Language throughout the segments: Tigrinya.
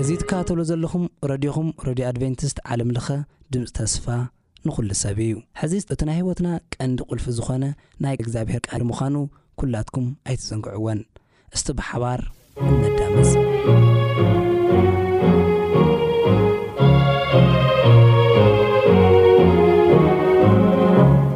እዚ ትከታተልዎ ዘለኹም ረድዮኹም ረድዮ ኣድቨንቲስት ዓለም ለኸ ድምጺ ተስፋ ንኹሉ ሰብ እዩ። ሕዚ እቲ ናይ ህይወትና ቀንዲ ቁልፊ ዝኾነ ናይ እግዚኣብሔር ቃል ምዃኑ ኩላትኩም ኣይትዘንግዕዎን። እስቲ ብሓባር እነዳምፅ።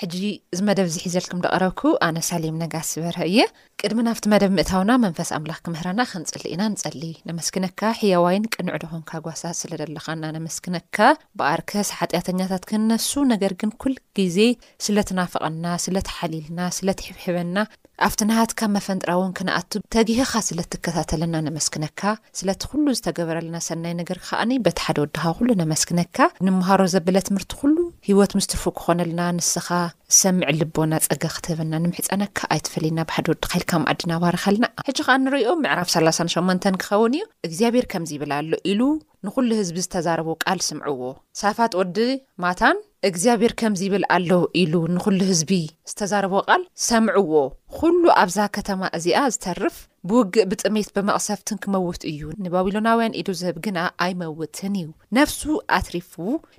ሕጂ እዚ መደብ እዚ ሒዘልኩም ደቐረብኩ ኣነ ሳሌም ነጋሲ በርሀ እየ። ቅድሚ ናብቲ መደብ ምእታውና መንፈስ ኣምላኽ ክምህረና ክንጽሊ ኢና ንጸሊ። ነመስግነካ ሕያዋይን ቅኑዕ ድኾንካ ጓሳ ስለ ደለኻና ነመስግነካ ብኣርከስ ሓጢኣተኛታት ክንነሱ ነገር ግን ኩል ግዜ ስለ ትናፍቐና ስለ ትሓልይልና ስለ ትሕብሕበና ኣብቲ ናሃትካ መፈንጥራ ውን ክንኣቱ ተጊህኻ ስለ ትከታተለና ነመስግነካ ስለቲ ኩሉ ዝተገበረልና ሰናይ ነገር ከኣኒ በቲ ሓደ ወድኻ ኩሉ ነመስግነካ ንመሃሮ ዘበለ ትምህርቲ ኩሉ ሂወት ምስ ትርፉ ክኾነልና ንስኻ ዝሰምዕ ልቦና ጸጋ ክትህበና ንምሕጸነካ ኣይትፈለየና ብሓደ ወድኻ ኢልካ መኣድና ባርኸልና ሕጂ ከኣ ንርእዮ ምዕራፍ ሰላሳን ሸሞንተን ክኸውን እዩ እግዚኣብሄር ከምዚ ይብል ኣሎ ኢሉ ንኹሉ ህዝቢ ዝተዛረቦ ቃል ስምዕዎ። ሳፋጥ ወዲ ማታን እግዚኣብሔር ከምዚ ይብል ኣሎ ኢሉ ንኹሉ ህዝቢ ዝተዛረቦ ቃል ሰምዕዎ፣ ኹሉ ኣብዛ ከተማ እዚኣ ዝተርፍ ብውግእ ብጥሜት ብመቕሰፍትን ክመውት እዩ፣ ንባቢሎናውያን ኢዱ ዝህብ ግና ኣይመውትን እዩ፣ ነፍሱ ኣትሪፉ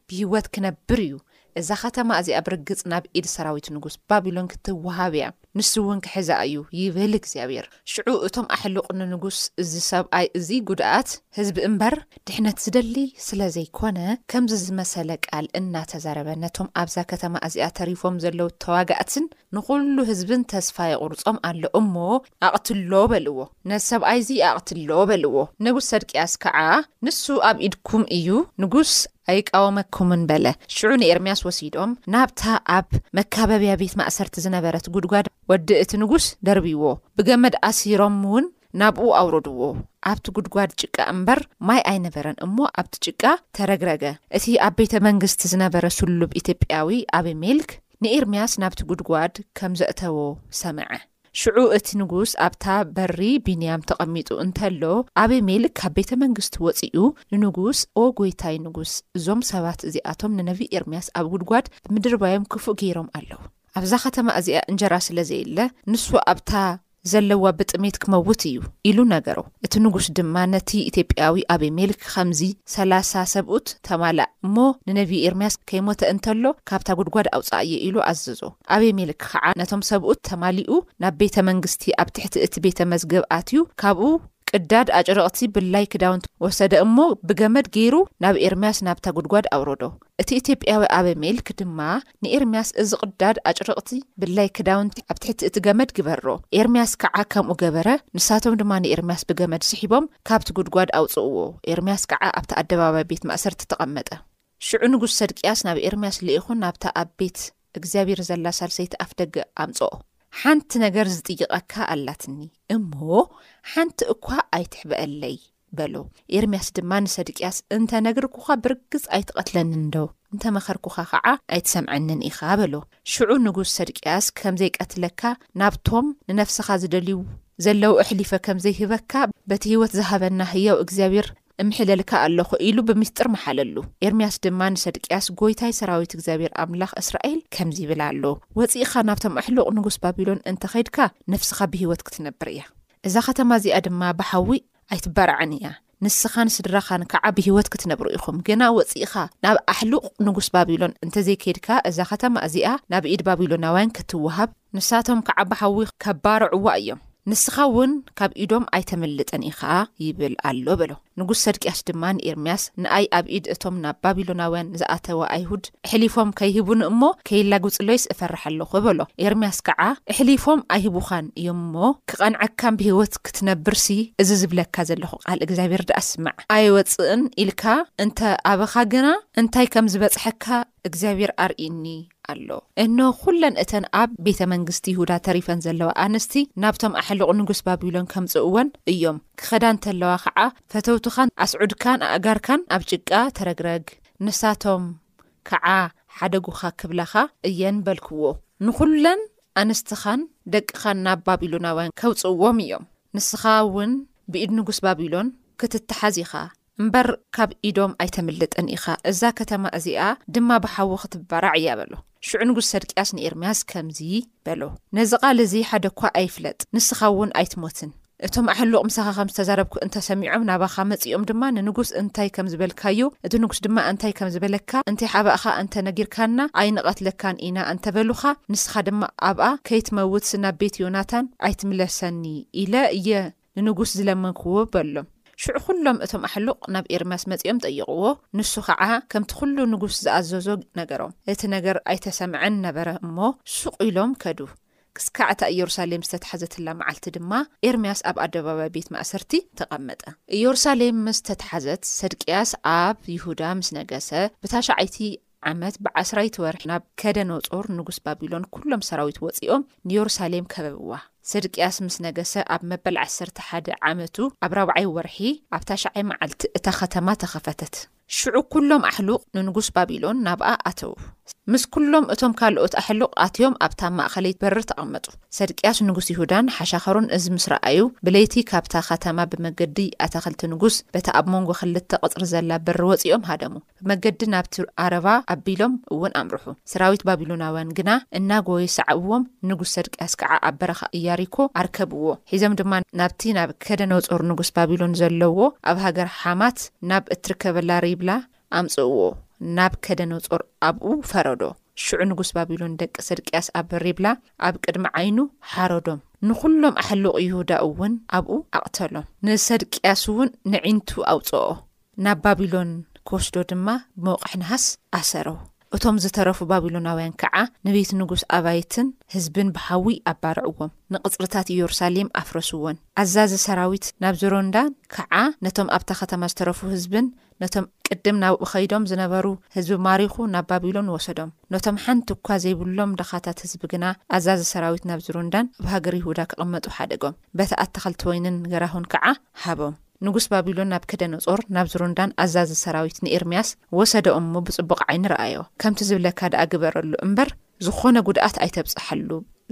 ብህይወት ክነብር እዩ፣ እዛ ኸተማ እዚኣ ብርግጽ ናብ ኢድ ሰራዊት ንጉስ ባቢሎን ክትወሃብ እያ፣ ንሱ እውን ኪሕዛ እዩ፣ ይብል እግዚኣብሄር። ሽዑ እቶም ኣሕሉቕ ንንጉስ፣ እዚ ሰብኣይ እዚ ጕድኣት ህዝቢ እምበር፣ ድሕነት ዚደሊ ስለ ዘይኰነ፣ ከምዚ ዝመሰለ ቃል እናተዛረበ፣ ነቶም ኣብዛ ከተማ እዚኣ ተሪፎም ዘለዉ ተዋጋእትን ንዅሉ ህዝብን ተስፋ የቝርጾም ኣሎ እሞ፣ ኣቕትሎ በልዎ፣ ነዚ ሰብኣይ እዚ ኣቕትሎ በልዎ። ንጉስ ሰድቅያስ ከኣ፣ ንሱ ኣብ ኢድኩም እዩ፣ ንጉስ ኣይቃወመኩምን በለ። ሽዑ ንኤርምያስ ወሲዶም ናብታ ኣብ መካበብያ ቤት ማእሰርቲ ዝነበረት ጉድጓድ ወዲ እቲ ንጉስ ደርብይዎ፣ ብገመድ ኣሲሮምውን ናብኡ ኣውረድዎ። ኣብቲ ጉድጓድ ጭቃ እምበር ማይ ኣይነበረን እሞ ኣብቲ ጭቃ ተረግረገ። እቲ ኣብ ቤተ መንግስቲ ዝነበረ ስሉብ ኢትዮጵያዊ ኣቤሜልክ ንኤርምያስ ናብቲ ጉድጓድ ከም ዘእተዎ ሰምዐ። ሽዑ እቲ ንጉስ ኣብታ በሪ ቢንያም ተቐሚጡ እንተሎ፣ ኣቤሜልክ ካብ ቤተ መንግስቱ ወጺኡ ንንጉስ፣ ኦ ጐይታይ ንጉስ፣ እዞም ሰባት እዚኣቶም ንነብዪ ኤርምያስ ኣብ ጕድጓድ ምድርባዮም ክፉእ ገይሮም ኣለዉ። ኣብዛ ኸተማ እዚኣ እንጀራ ስለ ዘየለ፣ ንሱ ኣብታ ዘለዋ ብጥሜት ክመውት እዩ፣ ኢሉ ነገሮ። እቲ ንጉስ ድማ ነቲ ኢትዮጵያዊ ኣቤሜልክ ኸምዚ፣ ሰላሳ ሰብኡት ተማላእ እሞ፣ ንነብዪ ኤርምያስ ከይሞተ እንተሎ ካብታ ጕድጓድ ኣውጽኣዮ ኢሉ ኣዘዞ። ኣቤሜልክ ኸኣ ነቶም ሰብኡት ተማሊኡ ናብ ቤተ መንግስቲ ኣብ ትሕቲ እቲ ቤተ መዝገብ ኣትዩ ካብኡ ቅዳድ ኣጭርቕቲ ብላይ ክዳውንቲ ወሰደ እሞ፣ ብገመድ ገይሩ ናብ ኤርምያስ ናብታ ጕድጓድ ኣውረዶ። እቲ ኢትዮጵያዊ ኣቤሜልክ ድማ ንኤርምያስ እዚ ቅዳድ ኣጭርቕቲ ብላይ ክዳውንቲ ኣብ ትሕቲ እቲ ገመድ ግበሮ። ኤርምያስ ከዓ ከምኡ ገበረ፣ ንሳቶም ድማ ንኤርምያስ ብገመድ ስሒቦም ካብቲ ጉድጓድ ኣውጽእዎ። ኤርምያስ ከዓ ኣብቲ ኣደባባይ ቤት ማእሰርቲ ተቐመጠ። ሽዑ ንጉስ ሰድቅያስ ናብ ኤርምያስ ልኢኹ ናብታ ኣብ ቤት እግዚኣብሔር ዘላ ሳልሰይቲ ኣፍ ደገ ኣምጽኦ። ሓንቲ ነገር ዝጥይቐካ ኣላትኒ እሞ ሓንቲ እኳ ኣይትሕበኣለይ። በሎ። ኤርምያስ ድማ ንሰድቅያስ፣ እንተ ነግርኩኻ ብርግጽ ኣይትቐትለንንዶ? እንተ መኸርኩኻ ኸዓ ኣይትሰምዐንን ኢኻ በሎ። ሽዑ ንጉስ ሰድቅያስ ከም ዘይቀትለካ፣ ናብቶም ንነፍስኻ ዝደልዩ ዘለዉ እሕሊፈ ከም ዘይህበካ፣ በቲ ህይወት ዝሃበና ህያው እግዚኣብሄር እምሕለልካ ኣሎኹ ኢሉ ብምስጢር መሓለሉ። ኤርምያስ ድማ ንሰድቅያስ፣ ጐይታይ ሰራዊት እግዚኣብሄር ኣምላኽ እስራኤል ከምዚ ይብል ኣሎ፣ ወጺእኻ ናብቶም ኣሕሉቕ ንጉስ ባቢሎን እንተ ኸድካ፣ ነፍስኻ ብህይወት ክትነብር እያ። እዛ ኸተማ እዚኣ ድማ ብሓዊ ኣይትበራዕን እያ፣ ንስኻን ስድራኻን ከዓ ብህይወት ክትነብሩ ኢኹም፣ ግና ወፂእኻ ናብ ኣሕሉቕ ንጉስ ባቢሎን እንተ ዘይከይድካ፣ እዛ ኸተማ እዚኣ ናብ ኢድ ባቢሎናውያን ክትወሃብ፣ ንሳቶም ከዓ ብሓዊ ኸባርዕዋ እዮም፣ ንስኻውን ካብ ኢዶም ኣይተምልጥን ኢኻ ይብል ኣሎ በሎ። ንጉስ ሰድቅያስ ድማ ንኤርምያስ፣ ንኣይ ኣብ ኢድ እቶም ናብ ባቢሎናውያን ዝኣተወ ኣይሁድ እሕሊፎም ከይህቡኒ እሞ ከይላግጽሎይስ እፈርሕ ኣሎኹ፣ በሎ። ኤርምያስ ከኣ፣ እሕሊፎም ኣይህቡኻን እዮም እሞ፣ ክቐንዐካ ብህይወት ክትነብርሲ እዚ ዝብለካ ዘሎኹ ቓል እግዚኣብሄር ደኣ ስማዕ። ኣይወጽእን ኢልካ እንተ ኣበኻ ግና፣ እንታይ ከም ዝበጽሐካ እግዚኣብሄር ኣርእዩኒ ኣሎ፣ እንሆ፣ ዅለን እተን ኣብ ቤተ መንግስቲ ይሁዳ ተሪፈን ዘለዋ ኣንስቲ ናብቶም ኣሕሉቕ ንጉስ ባቢሎን ኬምጽእወን እዮም፣ ኪኸዳ እንተለዋ ኸዓ፣ ፈተውትኻን ኣስዑድካን ኣእጋርካን ኣብ ጭቃ ተረግረግ፣ ንሳቶም ከዓ ሓደጉኻ ኪብላኻ እየን በልክዎ። ንዅለን ኣንስትኻን ደቅኻን ናብ ባቢሎናውያን ኬውጽእዎም እዮም፣ ንስኻ እውን ብኢድ ንጉስ ባቢሎን ክትተሓዝ ኢኻ። እምበር ካብ ኢዶም ኣይተምልጥን ኢኻ፣ እዛ ከተማ እዚኣ ድማ ብሓዊ ኽትበራዕ እያ በሎ። ሽዑ ንጉስ ሰድቅያስ ንኤርምያስ ከምዚ በሎ፣ ነዚ ቓል እዚ ሓደ እኳ ኣይፍለጥ፣ ንስኻ እውን ኣይትሞትን። እቶም ኣሕሉቕ ምሳኻ ኸም ዝተዛረብኩ እንተ ሰሚዖም፣ ናባኻ መጺኦም ድማ ንንጉስ እንታይ ከም ዝበልካዮ፣ እቲ ንጉስ ድማ እንታይ ከም ዝበለካ እንተ ሓባእኻ፣ እንተ ነጊርካና ኣይንቐትለካን ኢና እንተ በሉኻ፣ ንስኻ ድማ ኣብኣ ከይትመውትስ ናብ ቤት ዮናታን ኣይትምለሰኒ ኢለ እየ ንንጉስ ዝለመንክዎ በሎ። ሽዑ ዅሎም እቶም ኣሕሉቕ ናብ ኤርምያስ መጺኦም ጠየቕዎ፣ ንሱ ኸዓ ከምቲ ዅሉ ንጉስ ዝኣዘዞ ነገሮም። እቲ ነገር ኣይተሰምዐን ነበረ እሞ፣ ሱቕ ኢሎም ከዱ። ክስካዕ እታ ኢየሩሳሌም ዝተታሕዘትላ መዓልቲ ድማ፣ ኤርምያስ ኣብ ኣደባባይ ቤት ማእሰርቲ ተቐመጠ። ኢየሩሳሌም ምስ ተታሕዘት፣ ሰድቅያስ ኣብ ይሁዳ ምስ ነገሰ፣ ብታሽዓይቲ ዓመት ብዓስራይቲ ወርሒ ናብ ከደኖጾር ንጉስ ባቢሎን ኩሎም ሰራዊት ወጺኦም ንዮርሳሌም ከበብዋ። ሰድቅያስ ምስ ነገሰ ኣብ መበል ዓሰርተ ሓደ ዓመቱ ኣብ ራብዓይ ወርሒ ኣብ ታሽዓይ መዓልቲ እታ ኸተማ ተኸፈተት። ሽዑ ኩሎም ኣሕሉቕ ንንጉስ ባቢሎን ናብኣ ኣተዉ። ምስ ኩሎም እቶም ካልኦት ኣሕሉቕ ኣትዮም ኣብታ ማእከለይት በሪ ተቐመጡ። ሰድቅያስ ንጉስ ይሁዳን ሓሻኸሩን እዚ ምስ ረኣዩ ብለይቲ ካብታ ኸተማ ብመገዲ ኣታኽልቲ ንጉስ በታ ኣብ መንጎ ክልተ ቕጽሪ ዘላ በሪ ወጺኦም ሃደሙ። ብመገዲ ናብቲ ኣረባ ኣቢሎም እውን ኣምርሑ። ሰራዊት ባቢሎናውያን ግና እናጎዩ ሰዓብዎም፣ ንጉስ ሰድቅያስ ከዓ ኣብ በረኻ እያሪኮ ኣርከብዎ። ሒዞም ድማ ናብቲ ናብ ከደነፆር ንጉስ ባቢሎን ዘለዎ ኣብ ሃገር ሓማት ናብ እትርከበላ ሪብላ ኣምፅእዎ፣ ናብ ከደነፆር ኣብኡ ፈረዶ። ሽዑ ንጉስ ባቢሎን ደቂ ሰድቅያስ ኣብ ሪብላ ኣብ ቅድሚ ዓይኑ ሓረዶም፣ ንዅሎም ኣሕሉቕ ይሁዳ እውን ኣብኡ ኣቕተሎም፣ ንሰድቅያስ እውን ነዒንቱ ኣውፅኦ። ናብ ባቢሎን ኪወስዶ ድማ ብመውቕሕ ነሃስ ኣሰሮ። እቶም ዝተረፉ ባቢሎናውያን ከኣ ንቤት ንጉስ ኣባይትን ህዝብን ብሓዊ ኣባርዕዎም፣ ንቕጽርታት ኢየሩሳሌም ኣፍረስወን። ኣዛዚ ሰራዊት ናብዙሮንዳን ከኣ ነቶም ኣብታ ኸተማ ዝተረፉ ህዝብን ነቶም ቅድም ናብኡ ኸይዶም ዝነበሩ ህዝቢ ማሪኹ ናብ ባቢሎን ወሰዶም። ነቶም ሓንቲ እኳ ዘይብሎም ድኻታት ህዝቢ ግና ኣዛዚ ሰራዊት ናብዙሮንዳን ኣብ ሃገር ይሁዳ ኪቕመጡ ሓደጎም፣ በቲ ኣታኸልቲ ወይንን ገራሁን ከኣ ሃቦም። ንጉስ ባቢሎን ናብከደነጾር ናብ ዝሩንዳን ኣዛዚ ሰራዊት ንኤርምያስ ወሰዶ እሞ ብጽቡቕ ዓይኒ ረኣዮ፣ ከምቲ ዝብለካ ደኣ ግበረሉ እምበር ዝኾነ ጉድኣት ኣይተብጽሓሉ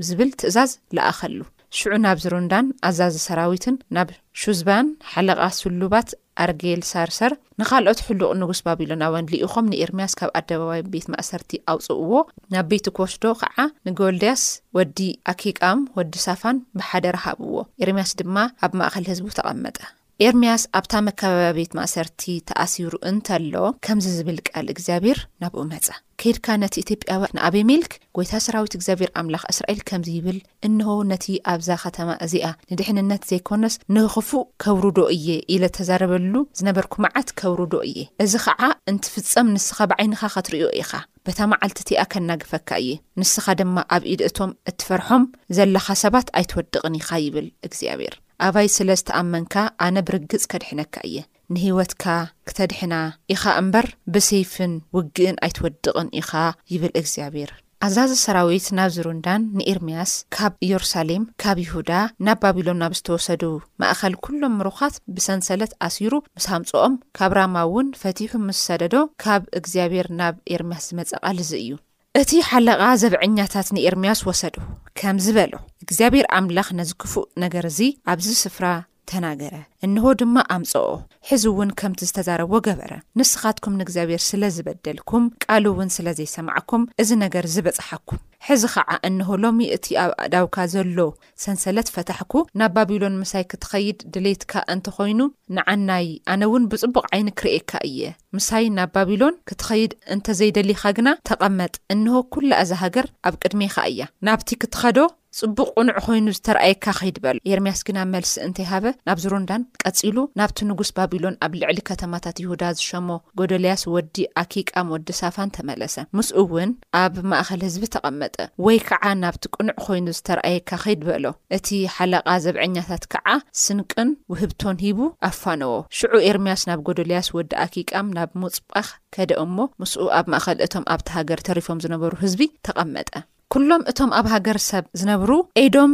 ዝብል ትእዛዝ ለኣኸሉ። ሽዑ ናብ ዝሩንዳን ኣዛዚ ሰራዊትን ናብ ሹዝባን ሓለቓ ስሉባት ኣርጌልሳርሰር ንኻልኦት ሕሉቕ ንጉስ ባቢሎናውያን ልኢኾም ንኤርምያስ ካብ ኣደባባይ ቤት ማእሰርቲ ኣውጽእዎ፣ ናብ ቤቱ ክወስዶ ኸዓ ንጎልድያስ ወዲ ኣኪቃም ወዲ ሳፋን ብሓደራ ሃብዎ፣ ኤርምያስ ድማ ኣብ ማእከል ህዝቡ ተቐመጠ። ኤርምያስ ኣብታ መካበብያ ቤት ማእሰርቲ ተኣሲሩ እንተሎ ከምዚ ዝብል ቃል እግዚኣብሄር ናብኡ መጸ፣ ከይድካ ነቲ ኢትዮጵያዊ ንኣቤሜልክ፣ ጐይታ ሰራዊት እግዚኣብሄር ኣምላኽ እስራኤል ከምዚ ይብል፣ እንሆ ነቲ ኣብዛ ኸተማ እዚኣ ንድሕንነት ዘይኰነስ ንኽፉእ ከውርዶ እየ ኢለ እተዛረበሉ ዝነበርኩ መዓት ከውርዶ እየ። እዚ ኸዓ እንትፍጸም ንስኻ ብዓይንኻ ኸትርእዮ ኢኻ። በታ መዓልቲ እቲኣ ከናግፈካ እየ፣ ንስኻ ድማ ኣብ ኢድ እቶም እትፈርሖም ዘለኻ ሰባት ኣይትወድቕን ኢኻ ይብል እግዚኣብሄር። ኣባይ ስለ ዝተኣመንካ ኣነ ብርግጽ ከድሕነካ እየ። ንህይወትካ ክተድሕና ኢኻ እምበር፣ ብሰይፍን ውግእን ኣይትወድቕን ኢኻ ይብል እግዚኣብሄር። ኣዛዚ ሰራዊት ናብ ዝሩንዳን ንኤርምያስ ካብ ኢየሩሳሌም ካብ ይሁዳ ናብ ባቢሎን ናብ ዝተወሰዱ ማእከል ኵሎም ምሩኻት ብሰንሰለት ኣሲሩ ምስ ኣምጽኦም ካብ ራማ እውን ፈቲሑ ምስ ሰደዶ ካብ እግዚኣብሔር ናብ ኤርምያስ ዝመጸ ቃል እዚ እዩ። እቲ ሓለቓ ዘብዐኛታት ንኤርምያስ ወሰዶ ከምዚ በሎ፣ እግዚኣብሔር ኣምላኽ ነዚ ክፉእ ነገር እዚ ኣብዚ ስፍራ ተናገረ፣ እንሆ ድማ ኣምጸኦ፣ ሕዚውን ከምቲ ዝተዛረቦ ገበረ። ንስኻትኩም ንእግዚኣብሄር ስለ ዝበደልኩም፣ ቃሉውን ስለ ዘይሰማዕኩም፣ እዚ ነገር እዚ በጽሓኩም። ሕዚ ኸዓ እንሆ ሎሚ እቲ ኣብ ኣእዳውካ ዘሎ ሰንሰለት ፈታሕኩ፣ ናብ ባቢሎን ምሳይ ክትኸይድ ድሌትካ እንተ ዀይኑ ንዓናይ፣ ኣነውን ብጽቡቕ ዓይኒ ክርእየካ እየ። ምሳይ ናብ ባቢሎን ክትኸይድ እንተ ዘይደሊኻ ግና ተቐመጥ፣ እንሆ ኵላ እዛ ሃገር ኣብ ቅድሜኻ እያ፣ ናብቲ ክትኸዶ ጽቡቕ ቁኑዕ ኮይኑ ዝተራእየካ ኺድ በሎ። ኤርምያስ ግና መልሲ እንተይ ሃበ ናብ ዝሩንዳን ቀጺሉ ናብቲ ንጉስ ባቢሎን ኣብ ልዕሊ ከተማታት ይሁዳ ዝሸሞ ጎዶልያስ ወዲ ኣኪቃም ወዲ ሳፋን ተመለሰ ምስኡ ውን ኣብ ማእከል ህዝቢ ተቐመጠ ወይ ከኣ ናብቲ ቅኑዕ ኮይኑ ዝተራእየካ ኺድ በሎ እቲ ሓለቓ ዘብዐኛታት ከኣ ስንቅን ውህብቶን ሂቡ ኣፋነዎ ሽዑ ኤርምያስ ናብ ጎዶልያስ ወዲ ኣኪቃም ናብ ሙጽጳክ ከደ እሞ ምስኡ ኣብ ማእከል እቶም ኣብታ ሃገር ተሪፎም ዝነበሩ ህዝቢ ተቐመጠ። ኩሎም እቶም ኣብ ሃገር ሰብ ዝነብሩ ኢዶም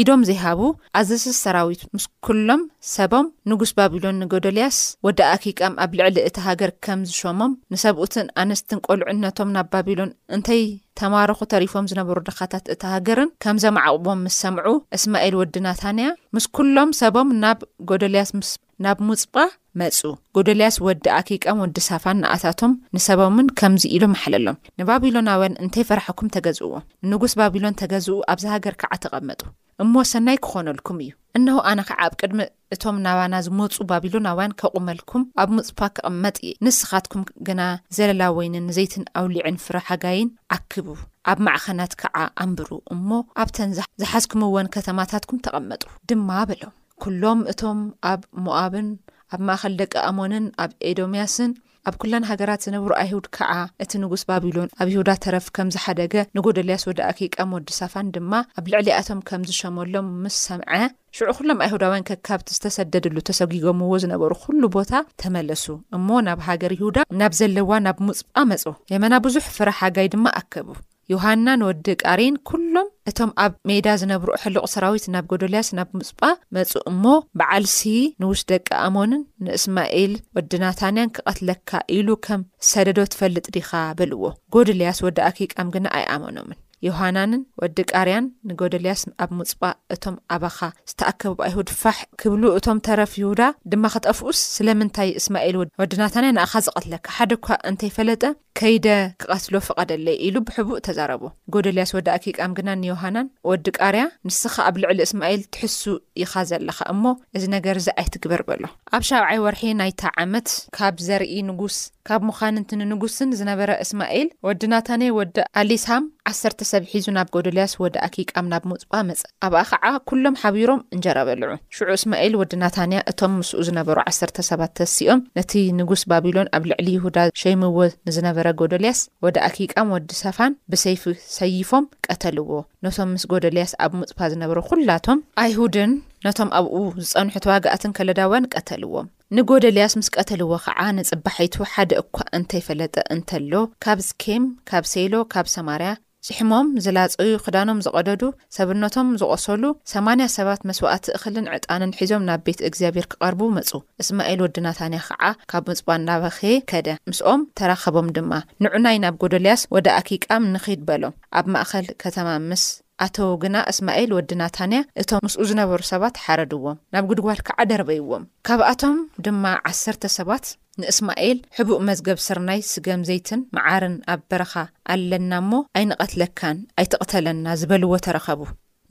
ኢዶም ዘይሃቡ ኣዘዝቲ ሰራዊት ምስ ኩሎም ሰቦም ንጉስ ባቢሎን ንጎዶልያስ ወዲ ኣኪቃም ኣብ ልዕሊ እታ ሃገር ከም ዝሾሞም ንሰብኡትን ኣንስትን ቆልዕነቶም ናብ ባቢሎን እንተይ ተማረኹ ተሪፎም ዝነበሩ ድኻታት እታ ሃገርን ከም ዘማዕቑቦም ምስ ሰምዑ እስማኤል ወዲ ናታንያ ምስ ኩሎም ሰቦም ናብ ጎዶልያስ ምስ ናብ ሙጽጳ መጹ። ጎዶልያስ ወዲ ኣኪቃም ወዲ ሳፋን ንኣታቶም ንሰቦምን ከምዚ ኢሉ መሓለሎም፣ ንባቢሎናውያን እንተይ ፈራሕኩም ተገዝእዎም፣ ንንጉስ ባቢሎን ተገዝኡ ኣብዛ ሃገር ከኣ ተቐመጡ እሞ ሰናይ ክኾነልኩም እዩ። እንሆ ኣነ ኸኣ ኣብ ቅድሚ እቶም ናባና ዝመጹ ባቢሎናውያን ከቑመልኩም ኣብ ሙጽጳ ክቕመጥ እየ፣ ንስኻትኩም ግና ዘለላ ወይንን ዘይትን ኣውሊዕን ፍረ ሓጋይን ኣክቡ፣ ኣብ ማዕኸናት ከኣ ኣንብሩ እሞ ኣብተን ዝሓዝኩምወን ከተማታትኩም ተቐመጡ ድማ በሎም። ኵሎም እቶም ኣብ ሞኣብን ኣብ ማእከል ደቂ ኣሞንን ኣብ ኤዶምያስን ኣብ ኵለን ሃገራት ዝነብሩ ኣይሁድ ከዓ፣ እቲ ንጉስ ባቢሎን ኣብ ይሁዳ ተረፍ ከም ዝሓደገ፣ ንጎደልያስ ወዲ ኣኪቃም ወዲ ሳፋን ድማ ኣብ ልዕሊኣቶም ከም ዝሸመሎም ምስ ሰምዐ፣ ሽዑ ኵሎም ኣይሁዳውያን ከካብቲ ዝተሰደድሉ ተሰጒጎምዎ ዝነበሩ ዅሉ ቦታ ተመለሱ እሞ፣ ናብ ሃገር ይሁዳ ናብ ዘለዋ ናብ ሙጽጳ መጹ። የመና ብዙሕ ፍረ ሓጋይ ድማ ኣከቡ። ዮሃናን ወዲ ቃሬን ኵሎም እቶም ኣብ ሜዳ ዝነብሩ ኣሕሉቕ ሰራዊት ናብ ጎዶልያስ ናብ ምጽጳ መጹ እሞ፣ በዓልሲ ንጉስ ደቂ ኣሞንን ንእስማኤል ወዲ ናታንያን ክቐትለካ ኢሉ ከም ዝሰደዶ ትፈልጥ ዲኻ? በልዎ። ጎዶልያስ ወዲ ኣኪቃም ግና ኣይኣመኖምን። ዮሃናንን ወዲ ቃርያን ንጎዶልያስ ኣብ ምጽጳ እቶም ኣባኻ ዝተኣከቡ ኣይሁድ ፋሕ ክብሉ እቶም ተረፍ ይሁዳ ድማ ክጠፍኡስ ስለምንታይ እስማኤል ወዲ ናታንያ ንኣኻ ዝቐትለካ ሓደ'ኳ እንተይፈለጠ ከይደ ክቐትሎ ፍቐደለይ ኢሉ ብሕቡእ ተዛረቦ። ጎደልያስ ወዲ ኣኪቃም ግና ንዮሃናን፣ ወዲ ቃርያ፣ ንስኻ ኣብ ልዕሊ እስማኤል ትሕሱ ኢኻ ዘለኻ እሞ፣ እዚ ነገር እዚ ኣይትግበር በሎ። ኣብ ሻብዓይ ወርሒ ናይታ ዓመት፣ ካብ ዘርኢ ንጉስ፣ ካብ መዃንንቲ ንንጉስን ዝነበረ እስማኤል ወዲ ናታንኤ ወዲ ኣሊሳም ዓሰርተ ሰብ ሒዙ ናብ ጎደልያስ ወዲ ኣኪቃም ናብ ሙጽጳ መጸ። ኣብኣ ኸዓ ኵሎም ሓቢሮም እንጀራ በልዑ። ሽዑ እስማኤል ወዲ ናታንያ፣ እቶም ምስኡ ዝነበሩ ዓሰርተ ሰባት ተሲኦም፣ ነቲ ንጉስ ባቢሎን ኣብ ልዕሊ ይሁዳ ሸይምዎ ንዝነበረ ጎዶልያስ ወዲ ኣኪቃም ወዲ ሳፋን ብሰይፊ ሰይፎም ቀተልዎ። ነቶም ምስ ጎዶልያስ ኣብ ምጽፓ ዝነበሩ ዅላቶም። ኣይሁድን ነቶም ኣብኡ ዝጸንሑ ተዋጋእትን ከለዳውያን ቀተልዎም። ንጎዶልያስ ምስ ቀተልዎ ኸዓ ንጽባሒቱ ሓደ እኳ እንተይፈለጠ እንተሎ፣ ካብ ስኬም፣ ካብ ሴሎ፣ ካብ ሰማርያ፣ ጭሕሞም ዝላጸዩ፣ ክዳኖም ዝቐደዱ፣ ሰብነቶም ዝቖሰሉ፣ ሰማንያ ሰባት መስዋእቲ እኽልን ዕጣንን ሒዞም ናብ ቤት እግዚኣብሔር ክቐርቡ መጹ። እስማኤል ወዲ ናታንያ ኸዓ ካብ ምጽጳ እናበኽየ ከደ፣ ምስኦም ተራኸቦም ድማ። ንዑናይ ናብ ጎዶልያስ ወደ ኣኪቃም ንኺድ በሎም። ኣብ ማእከል ከተማ ምስ። ኣተዉ ግና እስማኤል ወዲ ናታንያ እቶም ምስኡ ዝነበሩ ሰባት ሓረድዎም፣ ናብ ጉድጓድ ከዓ ደርበይዎም። ካብኣቶም ድማ ዓሰርተ ሰባት። ንእስማኤል ሕቡእ መዝገብ ስርናይ፣ ስገም ዘይትን መዓርን ኣብ በረኻ ኣለና እሞ ኣይንቐትለካን፣ ኣይትቕተለና ዝበልዎ ተረኸቡ።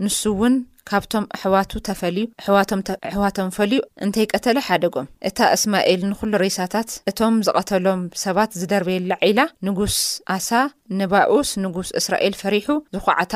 ንሱ'ውን ካብቶም ኣሕዋቱ ተፈልዩ፣ ኣሕዋቶም ኣሕዋቶም ፈልዩ እንተይቀተለ ሓደጎም። እታ እስማኤል ንኹሉ ሬሳታት እቶም ዝቐተሎም ሰባት ዝደርበየላ ዒላ፣ ንጉስ ኣሳ ንባኡስ ንጉስ እስራኤል ፈሪሑ ዝዃዓታ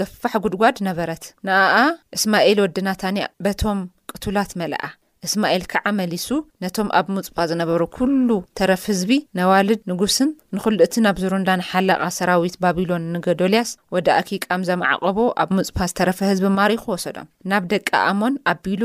ገፋሕ ጉድጓድ ነበረት። ንኣኣ እስማኤል ወዲ ናታንያ በቶም ቅቱላት መለኣ። እስማኤል ከዓ መሊሱ ነቶም ኣብ ምጽጳ ዝነበሩ ኵሉ ተረፍ ህዝቢ፣ ነዋልድ ንጉስን ንዅሉ እቲ ናብ ዝሩንዳን ሓለቓ ሰራዊት ባቢሎን ንገዶልያስ ወዲ ኣኪቃም ዘማዕቈቦ ኣብ ምጽፓ ዝተረፈ ህዝቢ ማሪኹ ወሰዶም። ናብ ደቂ ኣሞን ኣቢሉ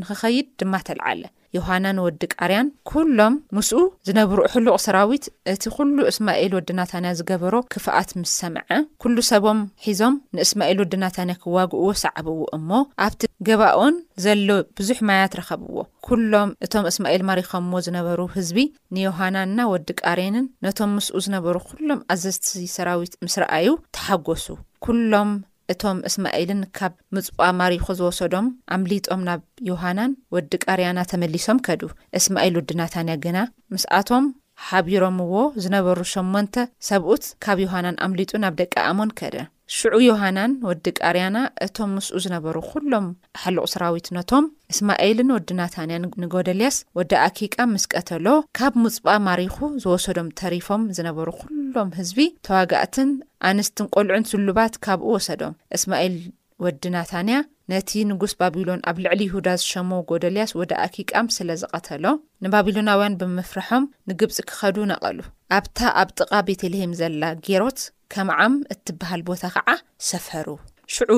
ንኽኸይድ ድማ ተልዓለ። ዮሃናን ወዲ ቃርያን ኵሎም ምስኡ ዝነብሩ ሕሉቕ ሰራዊት እቲ ዅሉ እስማኤል ወዲ ናታንያ ዝገበሮ ክፍኣት ምስ ሰምዐ፣ ኵሉ ሰቦም ሒዞም ንእስማኤል ወዲ ናታንያ ኪዋግእዎ ሰዓብዎ እሞ፣ ኣብቲ ገባኦን ዘሎ ብዙሕ ማያት ረኸብዎ። ኵሎም እቶም እስማኤል ማሪኸምዎ ዝነበሩ ህዝቢ ንዮሃናንና ወዲ ቃሬንን ነቶም ምስኡ ዝነበሩ ዅሎም ኣዘዝቲ ሰራዊት ምስ ረኣዩ ተሓጐሱ። ኵሎም እቶም እስማኤልን ካብ ምጽጳ ማሪኹ ዝወሰዶም ኣምሊጦም ናብ ዮሃናን ወዲ ቃርያና ተመሊሶም ከዱ፣ እስማኤል ወዲ ናታንያ ግና ምስኣቶም ሓቢሮምዎ ዝነበሩ ሸሞንተ ሰብኡት ካብ ዮሃናን ኣምሊጡ ናብ ደቂ ኣሞን ከደ። ሽዑ ዮሃናን ወዲ ቃርያና እቶም ምስኡ ዝነበሩ ዅሎም ኣሕሉቕ ሰራዊት ነቶም እስማኤልን ወዲ ናታንያን ንጎደልያስ ወዲ ኣኪቃም ምስ ቀተሎ ካብ ሙጽጳ ማሪኹ ዝወሰዶም ተሪፎም ዝነበሩ ዅሎም ህዝቢ ተዋጋእትን ኣንስትን ቈልዑን ስሉባት ካብኡ ወሰዶም እስማኤል ወዲ ናታንያ ነቲ ንጉስ ባቢሎን ኣብ ልዕሊ ይሁዳ ዝሸሞ ጎዶልያስ ወደ ኣኪቃም ስለ ዝቐተሎ፣ ንባቢሎናውያን ብምፍርሖም ንግብጺ ክኸዱ ነቐሉ። ኣብታ ኣብ ጥቓ ቤተልሄም ዘላ ጌሮት ከምዓም እትብሃል ቦታ ኸዓ ሰፈሩ። ሽዑ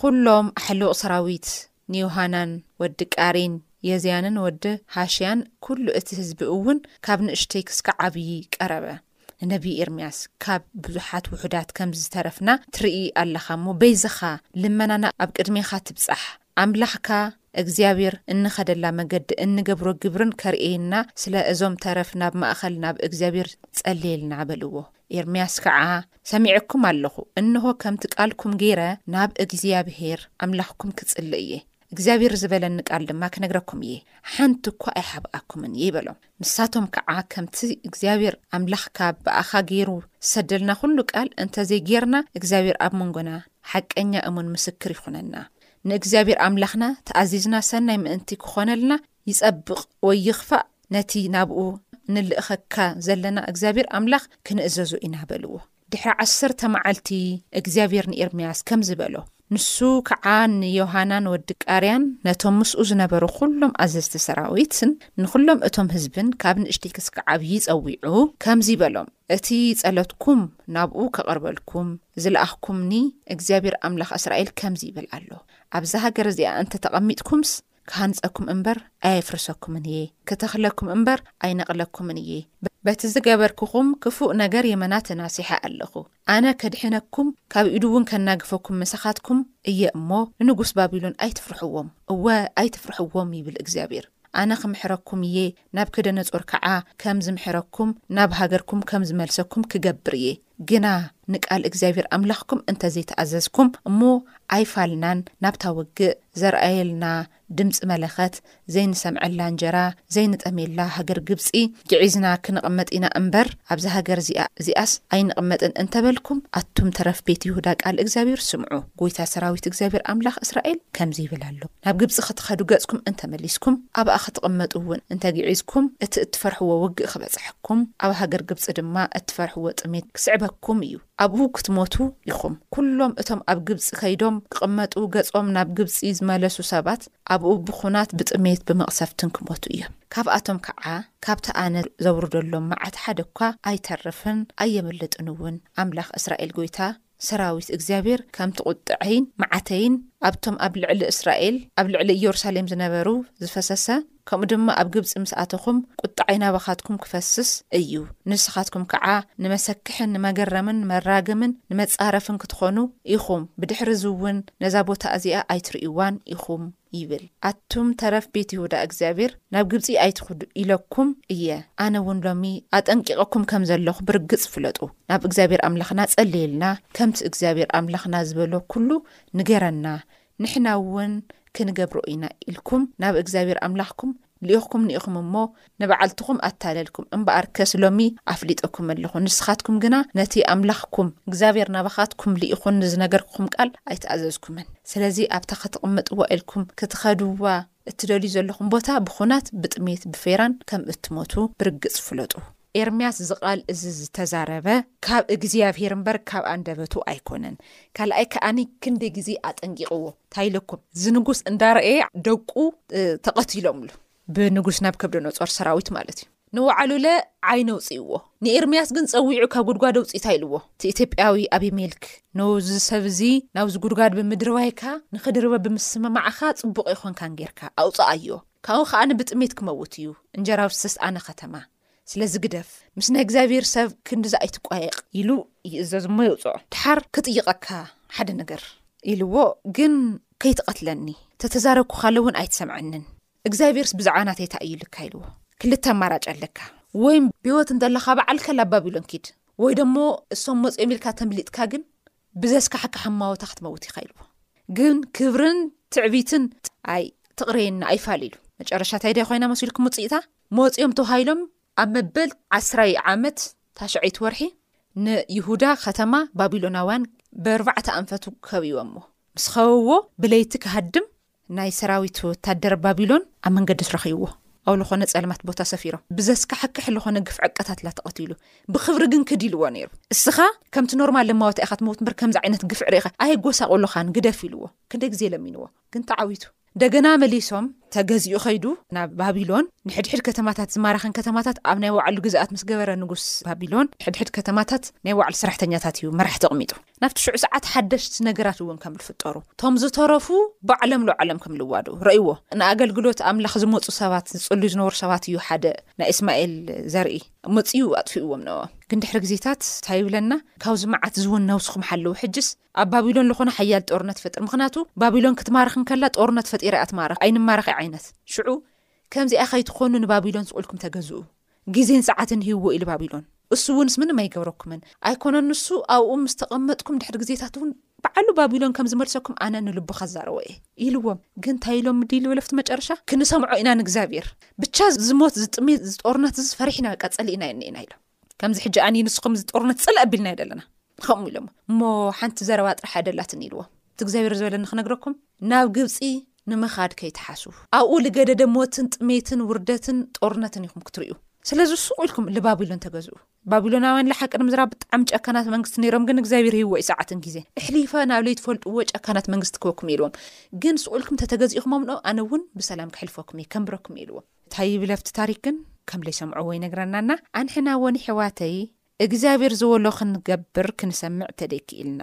ዅሎም ኣሕሉቕ ሰራዊት ንዮሃናን ወዲ ቃሬን፣ የዝያንን ወዲ ሃሽያን ኵሉ እቲ ህዝቢ እውን ካብ ንእሽተይ ክስካዕ ዓብዪ ቀረበ። ንነብዪ ኤርምያስ ካብ ብዙሓት ውሑዳት ከም ዝተረፍና ትርኢ ኣለኻ እሞ፣ በይዝኻ ልመናና ኣብ ቅድሜኻ ትብጻሕ፣ ኣምላኽካ እግዚኣብሔር እንኸደላ መገዲ እንገብሮ ግብርን ከርእየና ስለ እዞም ተረፍ ናብ ማእኸል ናብ እግዚኣብሔር ጸልየልና በልዎ። ኤርምያስ ከዓ ሰሚዐኩም ኣለኹ፣ እንሆ ከምቲ ቃልኩም ገይረ ናብ እግዚኣብሔር ኣምላኽኩም ክጽልእ እየ። እግዚኣብሄር ዝበለኒ ቃል ድማ ክነግረኩም እየ፣ ሓንቲ እኳ ኣይሓብኣኩምን እየ በሎም። ንሳቶም ከዓ ከምቲ እግዚኣብሄር ኣምላኽካ ብኣኻ ገይሩ ዝሰደልና ዅሉ ቃል እንተ ዘይጌርና፣ እግዚኣብሄር ኣብ መንጎና ሓቀኛ እሙን ምስክር ይኹነና። ንእግዚኣብሄር ኣምላኽና ተኣዚዝና ሰናይ ምእንቲ ክኾነልና፣ ይጸብቕ ወይ ይኽፋእ ነቲ ናብኡ እንልእኸካ ዘለና እግዚኣብሄር ኣምላኽ ክንእዘዞ ኢና በልዎ። ድሕሪ ዓሰርተ መዓልቲ እግዚኣብሄር ንኤርምያስ ከምዚ በሎ፣ ንሱ ኸዓ ንዮሃናን ወዲ ቃርያን ነቶም ምስኡ ዝነበሩ ዅሎም ኣዘዝቲ ሰራዊትን ንዅሎም እቶም ህዝብን ካብ ንእሽተይ ክስካዕ ዓብዪ ጸዊዑ ከምዚ በሎም፣ እቲ ጸሎትኩም ናብኡ ከቕርበልኩም ዝለኣኽኩምኒ እግዚኣብሄር ኣምላኽ እስራኤል ከምዚ ይብል ኣሎ፣ ኣብዛ ሃገር እዚኣ እንተ ተቐሚጥኩምስ፣ ክሃንጸኩም እምበር ኣየፍርሰኩምን እየ፣ ክተኽለኩም እምበር ኣይነቕለኩምን እየ፣ በቲ ዝገበርኩኹም ክፉእ ነገር የመና ተናሲሐ ኣለኹ፣ ኣነ ከድሕነኩም ካብ ኢዱውን ከናግፈኩም ምሳኻትኩም እየ እሞ፣ ንንጉስ ባቢሎን ኣይትፍርሕዎም፣ እወ ኣይትፍርሕዎም ይብል እግዚኣብሄር፣ ኣነ ክምሕረኩም እየ፣ ናብከደነጾር ከዓ ከም ዝምሕረኩም ናብ ሃገርኩም ከም ዝመልሰኩም ክገብር እየ። ግና ንቃል እግዚኣብሄር ኣምላኽኩም እንተ ዘይተኣዘዝኩም እሞ ኣይፋልናን፣ ናብታ ውግእ ዘርኣየልና ድምጺ መለኸት ዘይንሰምዐላ እንጀራ ዘይንጠምየላ ሃገር ግብጺ ግዒዝና ክንቕመጥ ኢና እምበር፣ ኣብዛ ሃገር እዚኣ እዚኣስ ኣይንቕመጥን እንተ በልኩም፣ ኣቱም ተረፍ ቤት ይሁዳ ቃል እግዚኣብሄር ስምዑ፣ ጐይታ ሰራዊት እግዚኣብሄር ኣምላኽ እስራኤል ከምዚ ይብል ኣሎ፣ ናብ ግብጺ ኽትኸዱ ገጽኩም እንተ መሊስኩም፣ ኣብኣ ኽትቕመጡ እውን እንተ ግዒዝኩም፣ እቲ እትፈርሕዎ ውግእ ኽበጽሐኩም። ክበጽሓኩም ኣብ ሃገር ግብጺ ድማ እትፈርሕዎ ጥሜት ክስዕበኩም እዩ ኣብኡ ክትሞቱ ኢኹም ኩሎም እቶም ኣብ ግብጺ ከይዶም ክቕመጡ ገጾም ናብ ግብጺ ዝመለሱ ሰባት ኣብኡ ብኹናት ብጥሜት ብመቕሰፍትን ክሞቱ እዮም ካብኣቶም ከኣ ካብቲ ኣነ ዘውርደሎም መዓት ሓደኳ ኣይተርፍን ኣየምልጥንውን ኣምላኽ እስራኤል ጎይታ ሰራዊት እግዚኣብሄር ከምቲ ቍጥዐይን መዓተይን ኣብቶም ኣብ ልዕሊ እስራኤል፣ ኣብ ልዕሊ ኢየሩሳሌም ዝነበሩ ዝፈሰሰ፣ ከምኡ ድማ ኣብ ግብጺ ምስ ኣተኹም፣ ቍጥዓይ ናባኻትኩም ክፈስስ እዩ። ንስኻትኩም ከዓ ንመሰክሕን ንመገረምን ንመራግምን ንመጻረፍን ክትኾኑ ኢኹም፣ ብድሕርዚውን ነዛ ቦታ እዚኣ ኣይትርእይዋን ኢኹም። ይብል ኣቱም ተረፍ ቤት ይሁዳ እግዚኣብሔር ናብ ግብጺ ኣይትኹዱ ኢለኩም እየ ኣነ ውን ሎሚ ኣጠንቂቀኩም ከም ዘለኹ ብርግጽ ፍለጡ ናብ እግዚኣብሔር ኣምላኽና ጸልይልና ከምቲ እግዚኣብሔር ኣምላኽና ዝበሎ ኩሉ ንገረና ንሕና ውን ክንገብሮ ኢና ኢልኩም ናብ እግዚኣብሔር ኣምላኽኩም ልኢኽኩም ንኢኹም እሞ ንበዓልትኹም ኣታለልኩም፣ እምበኣርከስ ሎሚ ኣፍሊጠኩም ኣለኹ፣ ንስኻትኩም ግና ነቲ ኣምላኽኩም እግዚኣብሄር ናባኻትኩም ልኢኹ ንዝነገርክኹም ቃል ኣይተኣዘዝኩምን። ስለዚ ኣብታ ኽትቕመጥዋ ኢልኩም ክትኸድዋ እትደልዩ ዘለኹም ቦታ ብዂናት፣ ብጥሜት፣ ብፌራን ከም እትሞቱ ብርግጽ ፍለጡ። ኤርምያስ እዚ ቃል እዚ ዝተዛረበ ካብ እግዚኣብሄር እምበር ካብ ኣንደበቱ ኣይኮነን ካልኣይ ከኣ ክንደይ ግዜ ኣጠንቂቅዎ ታይ ኢለኩም እዚ ንጉስ እንዳረኣየ ደቁ ተቀቲሎምሉ ብንጉስ ናብ ከብደኖጾር ሰራዊት ማለት እዩ ንወዓሉለ ዓይን ኣውጽእዎ ንኤርምያስ ግን ጸዊዑ ካብ ጉድጓድ ኣውጽእታ ኢልዎ እቲ ኢትዮጵያዊ ኣብሜልክ ነዚ ሰብ እዚ ናብዚ ጉድጓድ ብምድርባይካ ንክድርበ ብምስምማዕካ ጽቡቕ ይኾንካን ጌርካ ኣውጽኣዮ ካብኡ ኸኣ ንብጥሜት ክመውት እዩ እንጀራ ኣብ ዝተስኣነ ኸተማ። ስለዚ ግደፍ፣ ምስ ናይ እግዚኣብሄር ሰብ ክንድዚ ኣይትቋየቕ፣ ኢሉ ይእዘዝ እሞ የውጽኦ። ደሓር ክጥይቐካ ሓደ ነገር፣ ኢልዎ፣ ግን ከይትቐትለኒ፣ ተተዛረብኩኻለውን ኣይትሰምዐንን፣ እግዚኣብሄርስ ብዛዕባ ናተይ ታይ እዩ ኢልካ፣ ኢልዎ። ክልተ ኣማራጭ ኣለካ፣ ወይ ብህይወት እንተለኻ በዓልካ ላብ ባቢሎን ኪድ፣ ወይ ደሞ እሶም መጽዮም ኢልካ ተምሊጥካ ግን ብዘስካሕካ ሕማወታ ክትመውት ኢካ ኢልዎ ግን ክብርን ትዕቢትን ኣይ ትቕረየኒ ኣይፋል ኢሉ መጨረሻ ታይዳይ ኮይና መስልኩም ውፅኢታ መወፂኦም ተዋሂሎም ኣብ መበል ዓስራይ ዓመት ታሸዐይቲ ወርሒ ንይሁዳ ከተማ ባቢሎናውያን ብኣርባዕተ ኣንፈቱ ከብዎሞ ምስ ኸበዎ ብለይቲ ክሃድም ናይ ሰራዊት ወታደር ባቢሎን ኣብ መንገዲ ረኺብዎ። ኣብ ልኾነ ጸልማት ቦታ ሰፊሮም ብዘስካሕክሕ ልኾነ ግፍ ዕቀታትላ ተቐቲሉ። ብክብሪ ግን ክድ ኢልዎ ነይሩ። እስኻ ከምቲ ኖርማል ለማወታ ኢኻ ትመውት እምበር ከምዚ ዓይነት ግፍዕ ርኢኻ ኣይጎሳቆሎኻን ግደፍ ኢልዎ። ክንደይ ግዜ ለሚንዎ ግን ተዓዊቱ። እንደገና መሊሶም ተገዚኡ ከይዱ ናብ ባቢሎን ንሕድሕድ ከተማታት ዝማረኸን ከተማታት ኣብ ናይ ዋዕሉ ግዝኣት ምስ ገበረ ንጉስ ባቢሎን ሕድሕድ ከተማታት ናይ ዋዕሉ ሰራሕተኛታት እዩ መራሕቲ ኣቕሚጡ። ናብቲ ሽዑ ሰዓት ሓደሽቲ ነገራት እውን ከም ልፍጠሩ፣ እቶም ዝተረፉ ባዕሎም ልባዕሎም ከም ልዋድኡ ረእይዎ። ንኣገልግሎት ኣምላኽ ዝመጹ ሰባት፣ ዝጽልዩ ዝነበሩ ሰባት እዩ ሓደ ናይ እስማኤል ዘርኢ መጺኡ ኣጥፊእዎም ነበ። ግን ድሕሪ ግዜታት እንታይ ይብለና፣ ካብዚ መዓት እዚ እውን ነብስኹም ሓልዉ፣ ሕጅስ ኣብ ባቢሎን ልኾነ ሓያል ጦርነት ይፈጥር፣ ምኽንያቱ ባቢሎን ክትማረኽ እንከላ ጦርነት ፈጢራ እያ ትማረኽ፣ ኣይንማረኽ እያ ዓይነት። ሽዑ ከምዚኣ ከይትኾኑ ንባቢሎን ስቕ ኢልኩም ተገዝኡ፣ ግዜን ጸዓትን ሂብዎ ኢሉ ባቢሎን። እሱውንስ ምንም ኣይገብረኩምን። ኣይኮነን ንሱ፣ ኣብኡ ምስ ተቐመጥኩም ድሕሪ ግዜታትውን ባዕሉ ባቢሎን ከም ዝመልሰኩም ኣነ ንልቡ ኸዛረቦ እየ። ኢልዎም። ግን እንታይ ኢሎሚ ድዩ ልበለ ኣብቲ መጨረሻ? ክንሰምዖ ኢና ንእግዚኣብሄር። ብቻ እዚ ሞት፣ እዚ ጥሜት፣ እዚ ጦርነት እዝስ ፈሪሕና በቃ ጸሊእናዮ እኒኤና ኢሎም። ከምዚ ሕጂ ኣኒ ንስኹም እዚ ጦርነት ጽልእ ኣቢልናዮ ደለና። ከምኡ ኢሎሞ። እሞ ሓንቲ ዘረባ ጥራሕ ኣደላትኒ ኢልዎም። እቲ እግዚኣብሄር ዝበለኒ ክነግረኩም? ናብ ግብጺ ንምኻድ ከይትሓስቡ። ኣብኡ ልገደደ ሞትን ጥሜትን ውርደትን ጦርነትን ኢኹም ክትርእዩ። ስለዚ ሱቕ ኢልኩም ልባቢሎን ተገዝኡ። ባቢሎናውያን ልሓቂ ንምዝራብ ብጣዕሚ ጨካናት መንግስቲ ነይሮም ግን እግዚኣብሔር ሂብዎ እዩ ሰዓትን ጊዜን። እሕሊፋ ናብ ለይትፈልጥዎ ጨካናት መንግስቲ ክህበኩም እዩ ኢልዎም። ግን ሱቕ ኢልኩም ተተገዚእኹሞም ን ኣነ እውን ብሰላም ከሕልፈኩም እየ ከንብረኩም እየ ኢልዎም። ታይ ይብል ኣፍቲ ታሪክ ግን ከም ለይሰምዕዎ ይነግረና እና ኣንሕና እውን የሕዋተይ እግዚኣብሔር ዝወሎ ክንገብር ክንሰምዕ ተደኪ ኢልና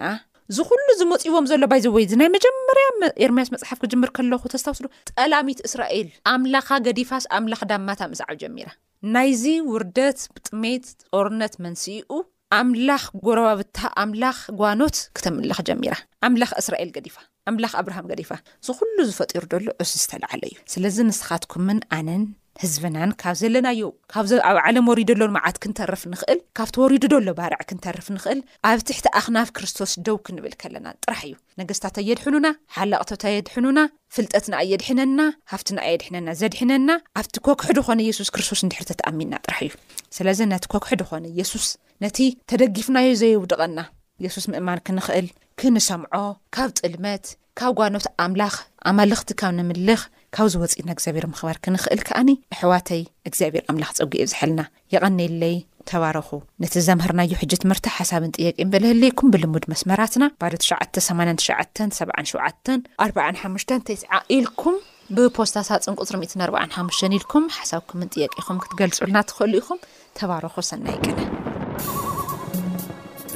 ዝኹሉ ዝመጽዎም ዘሎ ባይ ዘወይ ዝናይ መጀመርያ ኤርምያስ መጽሓፍ ክጅምር ከለኹ ተስታውስዶ ጠላሚት እስራኤል ኣምላኻ ገዲፋስ ኣምላኽ ዳማታ ምስዓብ ጀሚራ ናይዚ ውርደት ጥሜት ጦርነት መንስኡ ኣምላኽ ጎረባብታ ኣምላኽ ጓኖት ክተምልኽ ጀሚራ ኣምላኽ እስራኤል ገዲፋ ኣምላኽ ኣብርሃም ገዲፋ ዝኹሉ ዝፈጢሩ ደሎ ዑስ ዝተላዓለ እዩ ስለዚ ንስኻትኩምን ኣነን ህዝብናን ካብ ዘለናዮ ካብዚ ኣብ ዓለም ወሪዱ ዘሎ መዓት ክንተርፍ ንኽእል፣ ካብቲ ወሪዱ ዘሎ ባርዕ ክንተርፍ ንኽእል፣ ኣብ ትሕቲ ኣኽናፍ ክርስቶስ ደው ክንብል ከለና ጥራሕ እዩ። ነገስታት ኣየድሕኑና፣ ሓላቕቶት ኣየድሕኑና፣ ፍልጠትና ኣየድሕነና፣ ሃፍትና ኣየድሕነና፣ ዘድሕነና ኣብቲ ኮክሒ ድኾነ የሱስ ክርስቶስ እንድሕሪ ተተኣሚንና ጥራሕ እዩ። ስለዚ ነቲ ኮክሒ ድኾነ የሱስ ነቲ ተደጊፍናዮ ዘየውድቐና የሱስ ምእማን ክንኽእል ክንሰምዖ ካብ ጥልመት ካብ ጓኖት ኣምላኽ ኣማልኽቲ ካብ ነምልኽ ካብዚ ወጺእና እግዚኣብሔር ምኽባር ክንኽእል ከኣኒ ኣሕዋተይ እግዚኣብሔር ኣምላኽ ጸጉኡ የብዝሐልና የቀኔለይ ተባረኹ ነቲ ዘምሀርናዮ ሕጂ ትምህርቲ ሓሳብን ጥያቄን በለህልየኩም ብልሙድ መስመራትና ባዶ ትሽዓተ ሰማንያን ትሽዓተን ሰብዓን ሸውዓተን ኣርብዓን ሓሙሽተን ተስዓ ኢልኩም ብፖስታ ሳጽን ቁጽሪ ሚእትን ኣርብዓን ሓሙሽተን ኢልኩም ሓሳብኩምን ጥያቄኹምን ክትገልጹልና ትኽእሉ ኢኹም ተባረኹ ሰናይ ቅነ።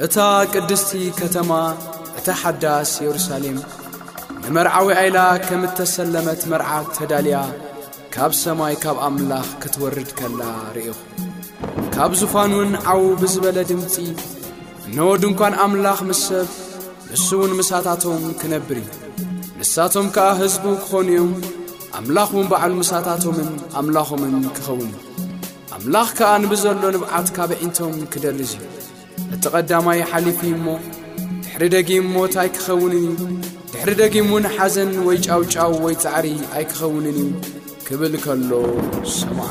እታ ቅድስቲ ከተማ እታ ሓዳስ የሩሳሌም ንመርዓዊ ዓይላ ከም እተሰለመት መርዓት ተዳልያ ካብ ሰማይ ካብ ኣምላኽ ክትወርድ ከላ ርእኹ ካብ ዙፋን እውን ዓው ብዝበለ ድምፂ እነሆ ድንኳን ኣምላኽ ምስ ሰብ ንሱ እውን ምሳታቶም ክነብር እዩ ንሳቶም ከዓ ህዝቡ ክኾኑ እዮም ኣምላኽ እውን በዓል ምሳታቶምን ኣምላኾምን ክኸውን እዩ ኣምላኽ ከኣ ንብዘሎ ንብዓት ካብ ኣዒንቶም ክደልዝ እዩ እቲ ቐዳማይ ሓሊፉ እዩ እሞ ድሕሪ ደጊም ሞት ኣይክኸውንን እዩ ድሕሪ ደጊም እውን ሓዘን ወይ ጫውጫው ወይ ጻዕሪ ኣይክኸውንን እዩ ክብል ከሎ ሰምዓ